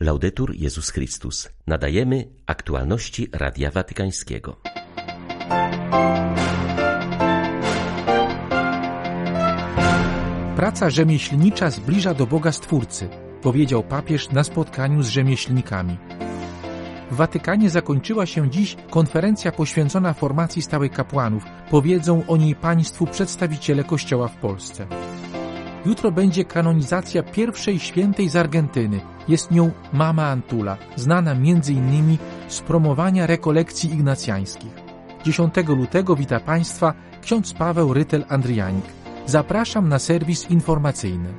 Laudetur Jezus Chrystus. Nadajemy aktualności Radia Watykańskiego. Praca rzemieślnicza zbliża do Boga Stwórcy, powiedział papież na spotkaniu z rzemieślnikami. W Watykanie zakończyła się dziś konferencja poświęcona formacji stałych kapłanów. Powiedzą o niej państwu przedstawiciele Kościoła w Polsce. Jutro będzie kanonizacja pierwszej świętej z Argentyny. Jest nią Mama Antula, znana m.in. z promowania rekolekcji ignacjańskich. 10 lutego wita Państwa ksiądz Paweł Rytel-Andrianik. Zapraszam na serwis informacyjny.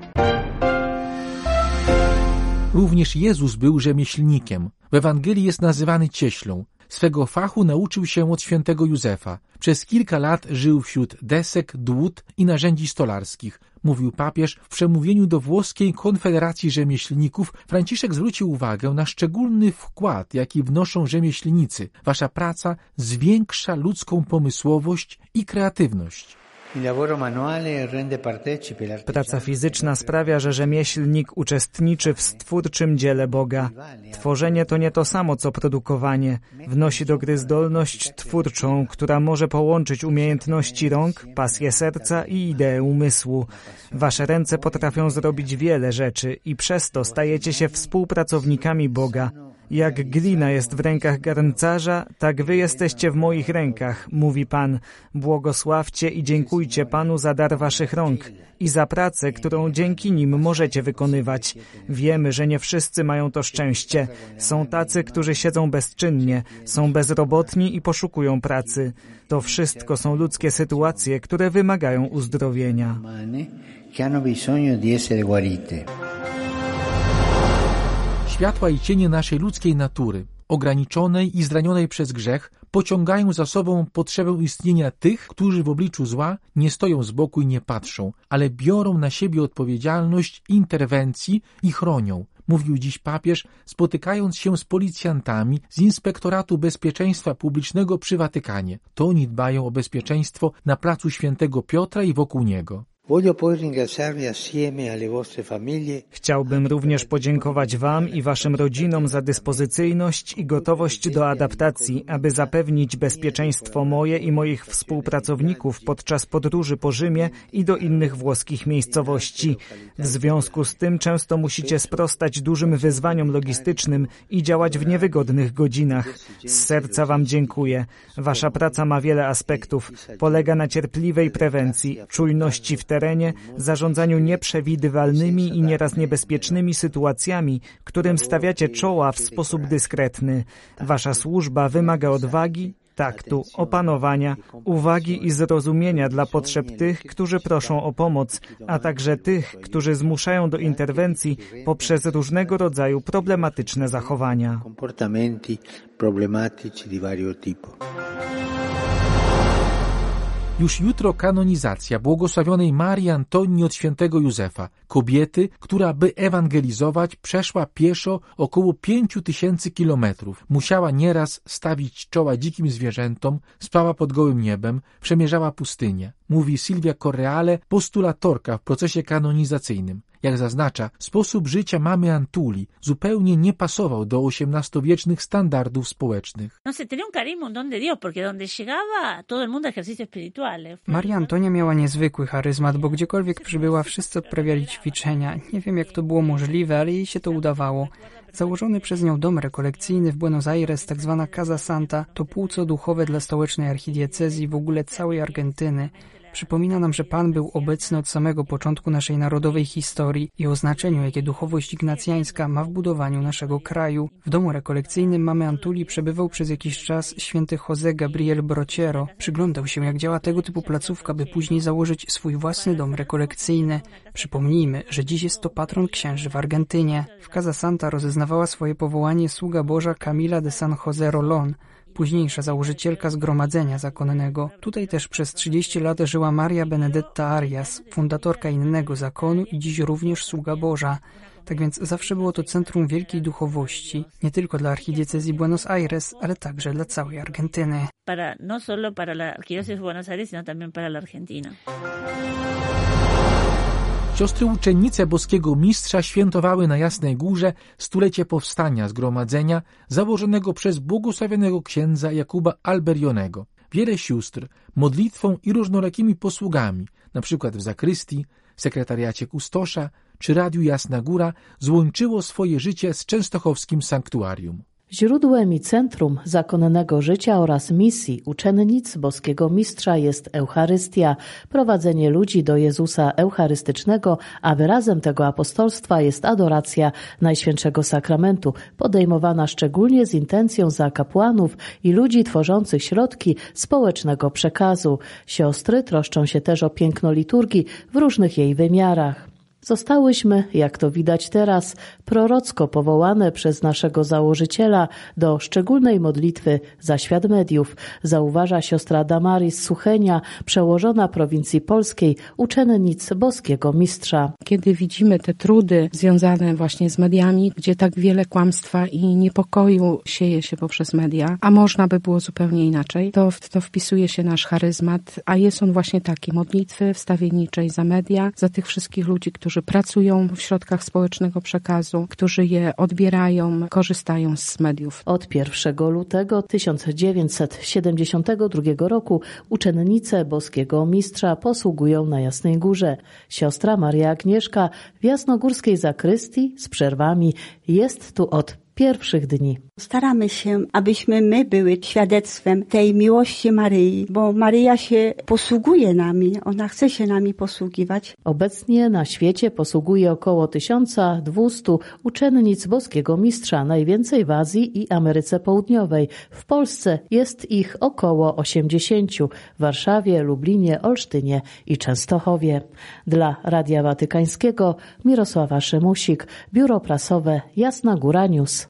Również Jezus był rzemieślnikiem. W Ewangelii jest nazywany cieślą. Swego fachu nauczył się od świętego Józefa. Przez kilka lat żył wśród desek, dłut i narzędzi stolarskich. Mówił papież w przemówieniu do włoskiej Konfederacji Rzemieślników. Franciszek zwrócił uwagę na szczególny wkład, jaki wnoszą rzemieślnicy. Wasza praca zwiększa ludzką pomysłowość i kreatywność. Praca fizyczna sprawia, że rzemieślnik uczestniczy w stwórczym dziele Boga. Tworzenie to nie to samo, co produkowanie. Wnosi do gry zdolność twórczą, która może połączyć umiejętności rąk, pasję serca i ideę umysłu. Wasze ręce potrafią zrobić wiele rzeczy i przez to stajecie się współpracownikami Boga. Jak glina jest w rękach garncarza, tak wy jesteście w moich rękach, mówi Pan. Błogosławcie i dziękujcie Panu za dar waszych rąk i za pracę, którą dzięki nim możecie wykonywać. Wiemy, że nie wszyscy mają to szczęście. Są tacy, którzy siedzą bezczynnie, są bezrobotni i poszukują pracy. To wszystko są ludzkie sytuacje, które wymagają uzdrowienia. Światła i cienie naszej ludzkiej natury, ograniczonej i zranionej przez grzech, pociągają za sobą potrzebę istnienia tych, którzy w obliczu zła nie stoją z boku i nie patrzą, ale biorą na siebie odpowiedzialność interwencji i chronią. Mówił dziś papież, spotykając się z policjantami z Inspektoratu Bezpieczeństwa Publicznego przy Watykanie. To oni dbają o bezpieczeństwo na placu Świętego Piotra i wokół niego. Chciałbym również podziękować Wam i Waszym rodzinom za dyspozycyjność i gotowość do adaptacji, aby zapewnić bezpieczeństwo moje i moich współpracowników podczas podróży po Rzymie i do innych włoskich miejscowości. W związku z tym często musicie sprostać dużym wyzwaniom logistycznym i działać w niewygodnych godzinach. Z serca Wam dziękuję. Wasza praca ma wiele aspektów. Polega na cierpliwej prewencji, czujności w terenie, terenie, zarządzaniu nieprzewidywalnymi i nieraz niebezpiecznymi sytuacjami, którym stawiacie czoła w sposób dyskretny. Wasza służba wymaga odwagi, taktu, opanowania, uwagi i zrozumienia dla potrzeb tych, którzy proszą o pomoc, a także tych, którzy zmuszają do interwencji poprzez różnego rodzaju problematyczne zachowania. Już jutro kanonizacja błogosławionej Marii Antonii od świętego Józefa, kobiety, która by ewangelizować przeszła pieszo około pięciu tysięcy kilometrów. Musiała nieraz stawić czoła dzikim zwierzętom, spała pod gołym niebem, przemierzała pustynię. Mówi Silvia Correale, postulatorka w procesie kanonizacyjnym. Jak zaznacza, sposób życia mamy Antuli zupełnie nie pasował do XVIII-wiecznych standardów społecznych. No Maria Antonia miała niezwykły charyzmat, bo gdziekolwiek przybyła, wszyscy odprawiali ćwiczenia. Nie wiem, jak to było możliwe, ale jej się to udawało. Założony przez nią dom rekolekcyjny w Buenos Aires, tak zwana Casa Santa, to płuco duchowe dla stołecznej archidiecezji w ogóle całej Argentyny. Przypomina nam, że Pan był obecny od samego początku naszej narodowej historii i o znaczeniu, jakie duchowość ignacjańska ma w budowaniu naszego kraju. W domu rekolekcyjnym mamy Antuli przebywał przez jakiś czas święty Jose Gabriel Brociero. Przyglądał się, jak działa tego typu placówka, by później założyć swój własny dom rekolekcyjny. Przypomnijmy, że dziś jest to patron księży w Argentynie. W Casa Santa rozeznawała swoje powołanie sługa Boża Camila de San Jose Rolón, późniejsza założycielka Zgromadzenia Zakonnego. Tutaj też przez 30 lat żyła Maria Benedetta Arias, fundatorka innego zakonu i dziś również sługa Boża. Tak więc zawsze było to centrum wielkiej duchowości, nie tylko dla archidiecezji Buenos Aires, ale także dla całej Argentyny. Para, no solo para la Buenos Aires, sino también para la Argentina. Siostry uczennice boskiego mistrza świętowały na Jasnej Górze stulecie powstania zgromadzenia założonego przez błogosławionego księdza Jakuba Alberionego. Wiele sióstr modlitwą i różnorakimi posługami, przykład w zakrystii, sekretariacie kustosza czy Radiu Jasna Góra, złączyło swoje życie z częstochowskim sanktuarium. Źródłem i centrum zakonnego życia oraz misji uczennic boskiego mistrza jest Eucharystia, prowadzenie ludzi do Jezusa Eucharystycznego, a wyrazem tego apostolstwa jest adoracja Najświętszego Sakramentu, podejmowana szczególnie z intencją za kapłanów i ludzi tworzących środki społecznego przekazu. Siostry troszczą się też o piękno liturgii w różnych jej wymiarach. Zostałyśmy, jak to widać teraz, prorocko powołane przez naszego założyciela do szczególnej modlitwy za świat mediów, zauważa siostra Damaris Suchenia, przełożona prowincji polskiej, uczennic boskiego mistrza. Kiedy widzimy te trudy związane właśnie z mediami, gdzie tak wiele kłamstwa i niepokoju sieje się poprzez media, a można by było zupełnie inaczej, to w to wpisuje się nasz charyzmat, a jest on właśnie taki, modlitwy wstawienniczej za media, za tych wszystkich ludzi, którzy którzy pracują w środkach społecznego przekazu, którzy je odbierają, korzystają z mediów. Od 1 lutego 1972 roku uczennice boskiego mistrza posługują na Jasnej Górze. Siostra Maria Agnieszka w jasnogórskiej zakrystii z przerwami jest tu od pierwszych dni. Staramy się, abyśmy my były świadectwem tej miłości Maryi, bo Maryja się posługuje nami, ona chce się nami posługiwać. Obecnie na świecie posługuje około 1200 uczennic boskiego mistrza, najwięcej w Azji i Ameryce Południowej. W Polsce jest ich około 80, w Warszawie, Lublinie, Olsztynie i Częstochowie. Dla Radia Watykańskiego Mirosława Szymusik, Biuro Prasowe Jasna Góra News.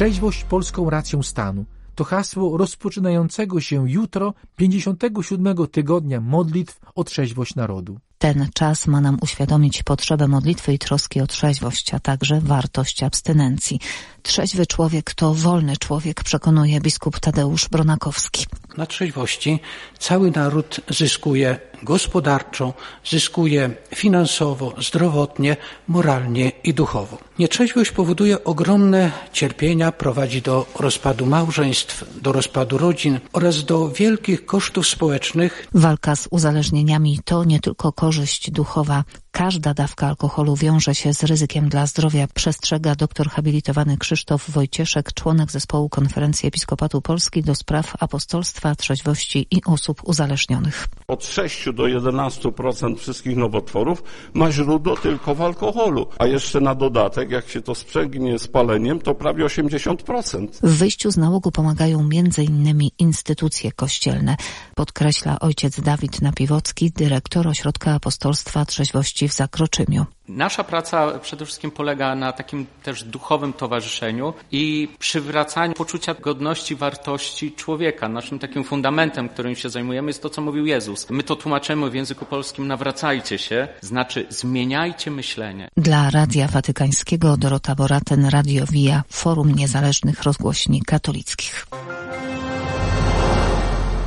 Trzeźwość polską racją stanu to hasło rozpoczynającego się jutro 57 tygodnia modlitw o trzeźwość narodu. Ten czas ma nam uświadomić potrzebę modlitwy i troski o trzeźwość, a także wartość abstynencji. Trzeźwy człowiek to wolny człowiek, przekonuje biskup Tadeusz Bronakowski. Na trzeźwości cały naród zyskuje gospodarczo, zyskuje finansowo, zdrowotnie, moralnie i duchowo. Nietrzeźwość powoduje ogromne cierpienia, prowadzi do rozpadu małżeństw, do rozpadu rodzin oraz do wielkich kosztów społecznych. Walka z uzależnieniami to nie tylko korzyść duchowa. Każda dawka alkoholu wiąże się z ryzykiem dla zdrowia, przestrzega doktor habilitowany Krzysztof Wojcieszek, członek zespołu Konferencji Episkopatu Polski do spraw apostolstwa, trzeźwości i osób uzależnionych. Od 6 do 11% wszystkich nowotworów ma źródło tylko w alkoholu, a jeszcze na dodatek, jak się to sprzęgnie z paleniem, to prawie 80%. W wyjściu z nałogu pomagają m.in. instytucje kościelne, podkreśla ojciec Dawid Napiwocki, dyrektor Ośrodka Apostolstwa Trzeźwości w Zakroczymiu. Nasza praca przede wszystkim polega na takim też duchowym towarzyszeniu i przywracaniu poczucia godności, wartości człowieka. Naszym takim fundamentem, którym się zajmujemy, jest to, co mówił Jezus. My to tłumaczymy w języku polskim nawracajcie się, znaczy zmieniajcie myślenie. Dla Radia Watykańskiego Dorota Boraten, Radio Via, Forum Niezależnych Rozgłośni Katolickich.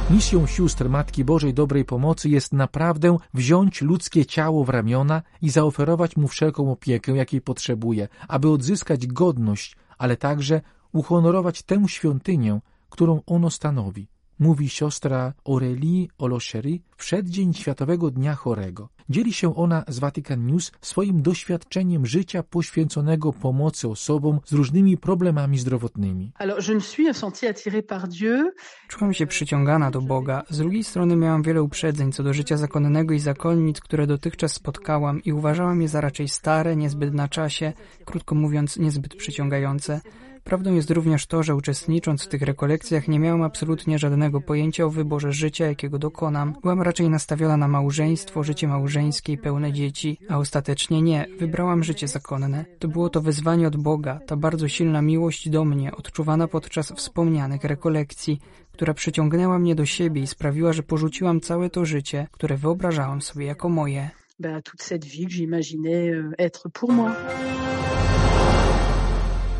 Misją sióstr Matki Bożej Dobrej Pomocy jest naprawdę wziąć ludzkie ciało w ramiona i zaoferować mu wszelką opiekę, jakiej potrzebuje, aby odzyskać godność, ale także uhonorować tę świątynię, którą ono stanowi mówi siostra Aurélie Olochery w przeddzień Światowego Dnia Chorego. Dzieli się ona z Vatican News swoim doświadczeniem życia poświęconego pomocy osobom z różnymi problemami zdrowotnymi. Czułam się przyciągana do Boga. Z drugiej strony miałam wiele uprzedzeń co do życia zakonnego i zakonnic, które dotychczas spotkałam i uważałam je za raczej stare, niezbyt na czasie, krótko mówiąc niezbyt przyciągające. Prawdą jest również to, że uczestnicząc w tych rekolekcjach nie miałam absolutnie żadnego pojęcia o wyborze życia, jakiego dokonam. Byłam raczej nastawiona na małżeństwo, życie małżeńskie i pełne dzieci, a ostatecznie nie. Wybrałam życie zakonne. To było to wyzwanie od Boga, ta bardzo silna miłość do mnie, odczuwana podczas wspomnianych rekolekcji, która przyciągnęła mnie do siebie i sprawiła, że porzuciłam całe to życie, które wyobrażałam sobie jako moje. toute cette vie que j'imaginais euh, être pour moi.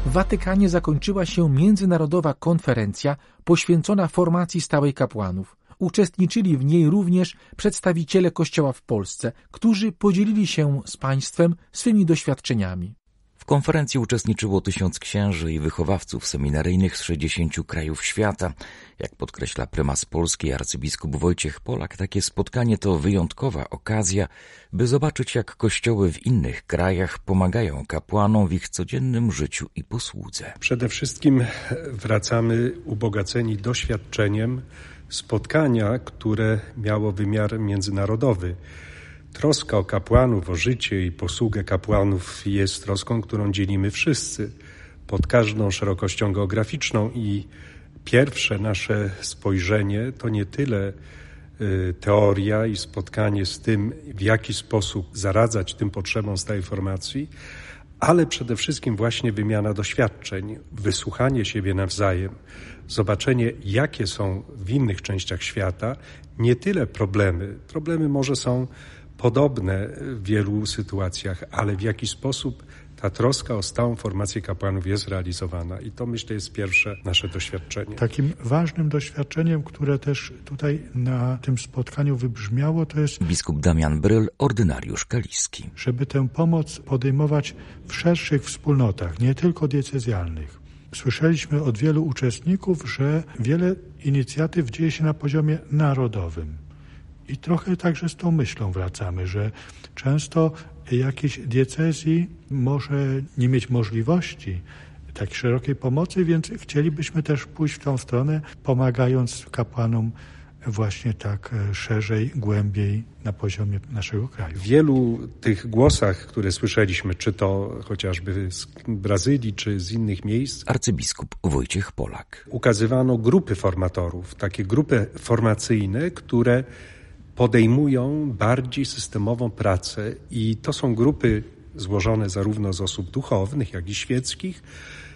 W Watykanie zakończyła się międzynarodowa konferencja poświęcona formacji stałej kapłanów. Uczestniczyli w niej również przedstawiciele Kościoła w Polsce, którzy podzielili się z państwem swymi doświadczeniami. W konferencji uczestniczyło tysiąc księży i wychowawców seminaryjnych z 60 krajów świata. Jak podkreśla prymas Polski arcybiskup Wojciech Polak, takie spotkanie to wyjątkowa okazja, by zobaczyć jak kościoły w innych krajach pomagają kapłanom w ich codziennym życiu i posłudze. Przede wszystkim wracamy ubogaceni doświadczeniem spotkania, które miało wymiar międzynarodowy. Troska o kapłanów, o życie i posługę kapłanów jest troską, którą dzielimy wszyscy pod każdą szerokością geograficzną i pierwsze nasze spojrzenie to nie tyle y, teoria i spotkanie z tym, w jaki sposób zaradzać tym potrzebom stałej formacji, ale przede wszystkim właśnie wymiana doświadczeń, wysłuchanie siebie nawzajem, zobaczenie, jakie są w innych częściach świata nie tyle problemy. Problemy może są podobne w wielu sytuacjach, ale w jaki sposób ta troska o stałą formację kapłanów jest realizowana. I to myślę jest pierwsze nasze doświadczenie. Takim ważnym doświadczeniem, które też tutaj na tym spotkaniu wybrzmiało, to jest biskup Damian Bryl, ordynariusz kaliski. Żeby tę pomoc podejmować w szerszych wspólnotach, nie tylko diecezjalnych. Słyszeliśmy od wielu uczestników, że wiele inicjatyw dzieje się na poziomie narodowym. I trochę także z tą myślą wracamy, że często jakiejś diecezji może nie mieć możliwości tak szerokiej pomocy, więc chcielibyśmy też pójść w tą stronę, pomagając kapłanom właśnie tak e, szerzej, głębiej na poziomie naszego kraju. W wielu tych głosach, które słyszeliśmy, czy to chociażby z Brazylii, czy z innych miejsc, arcybiskup Wojciech Polak. Ukazywano grupy formatorów, takie grupy formacyjne, które podejmują bardziej systemową pracę i to są grupy złożone zarówno z osób duchownych, jak i świeckich,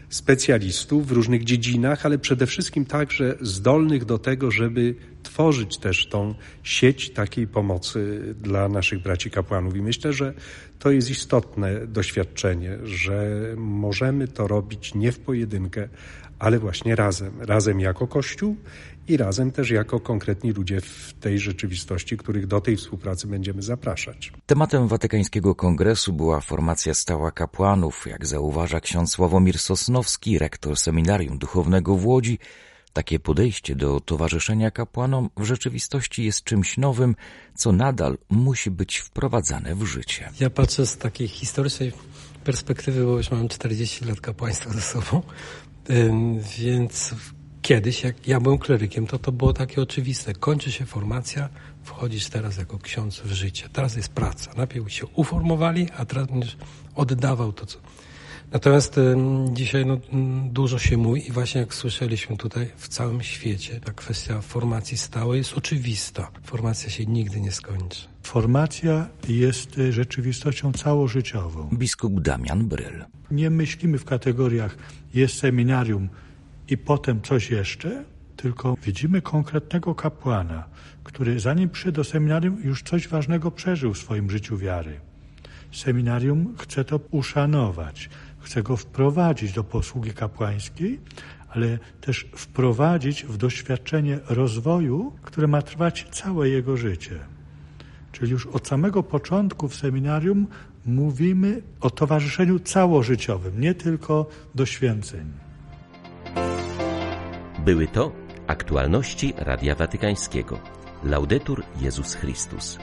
specjalistów w różnych dziedzinach, ale przede wszystkim także zdolnych do tego, żeby tworzyć też tą sieć takiej pomocy dla naszych braci kapłanów. I myślę, że to jest istotne doświadczenie, że możemy to robić nie w pojedynkę, ale właśnie razem. Razem jako Kościół i razem też jako konkretni ludzie w tej rzeczywistości, których do tej współpracy będziemy zapraszać. Tematem Watykańskiego Kongresu była formacja stała kapłanów, jak zauważa ksiądz Sławomir Sosnowski, rektor Seminarium Duchownego w Łodzi. Takie podejście do towarzyszenia kapłanom w rzeczywistości jest czymś nowym, co nadal musi być wprowadzane w życie. Ja patrzę z takiej historycznej perspektywy, bo już mam 40 lat kapłaństwa ze sobą, więc kiedyś, jak ja byłem klerykiem, to to było takie oczywiste. Kończy się formacja, wchodzisz teraz jako ksiądz w życie. Teraz jest praca. Najpierw się uformowali, a teraz będziesz oddawał to, co... Natomiast y, dzisiaj no, dużo się mówi i właśnie jak słyszeliśmy tutaj, w całym świecie ta kwestia formacji stałej jest oczywista. Formacja się nigdy nie skończy. Formacja jest y, rzeczywistością całożyciową. Biskup Damian Bryl. Nie myślimy w kategoriach jest seminarium, i potem coś jeszcze, tylko widzimy konkretnego kapłana, który zanim przyszedł do seminarium już coś ważnego przeżył w swoim życiu wiary. Seminarium chce to uszanować, chce go wprowadzić do posługi kapłańskiej, ale też wprowadzić w doświadczenie rozwoju, które ma trwać całe jego życie. Czyli już od samego początku w seminarium mówimy o towarzyszeniu całożyciowym, nie tylko do święceń. Były to aktualności Radia Watykańskiego. Laudetur Jezus Chrystus.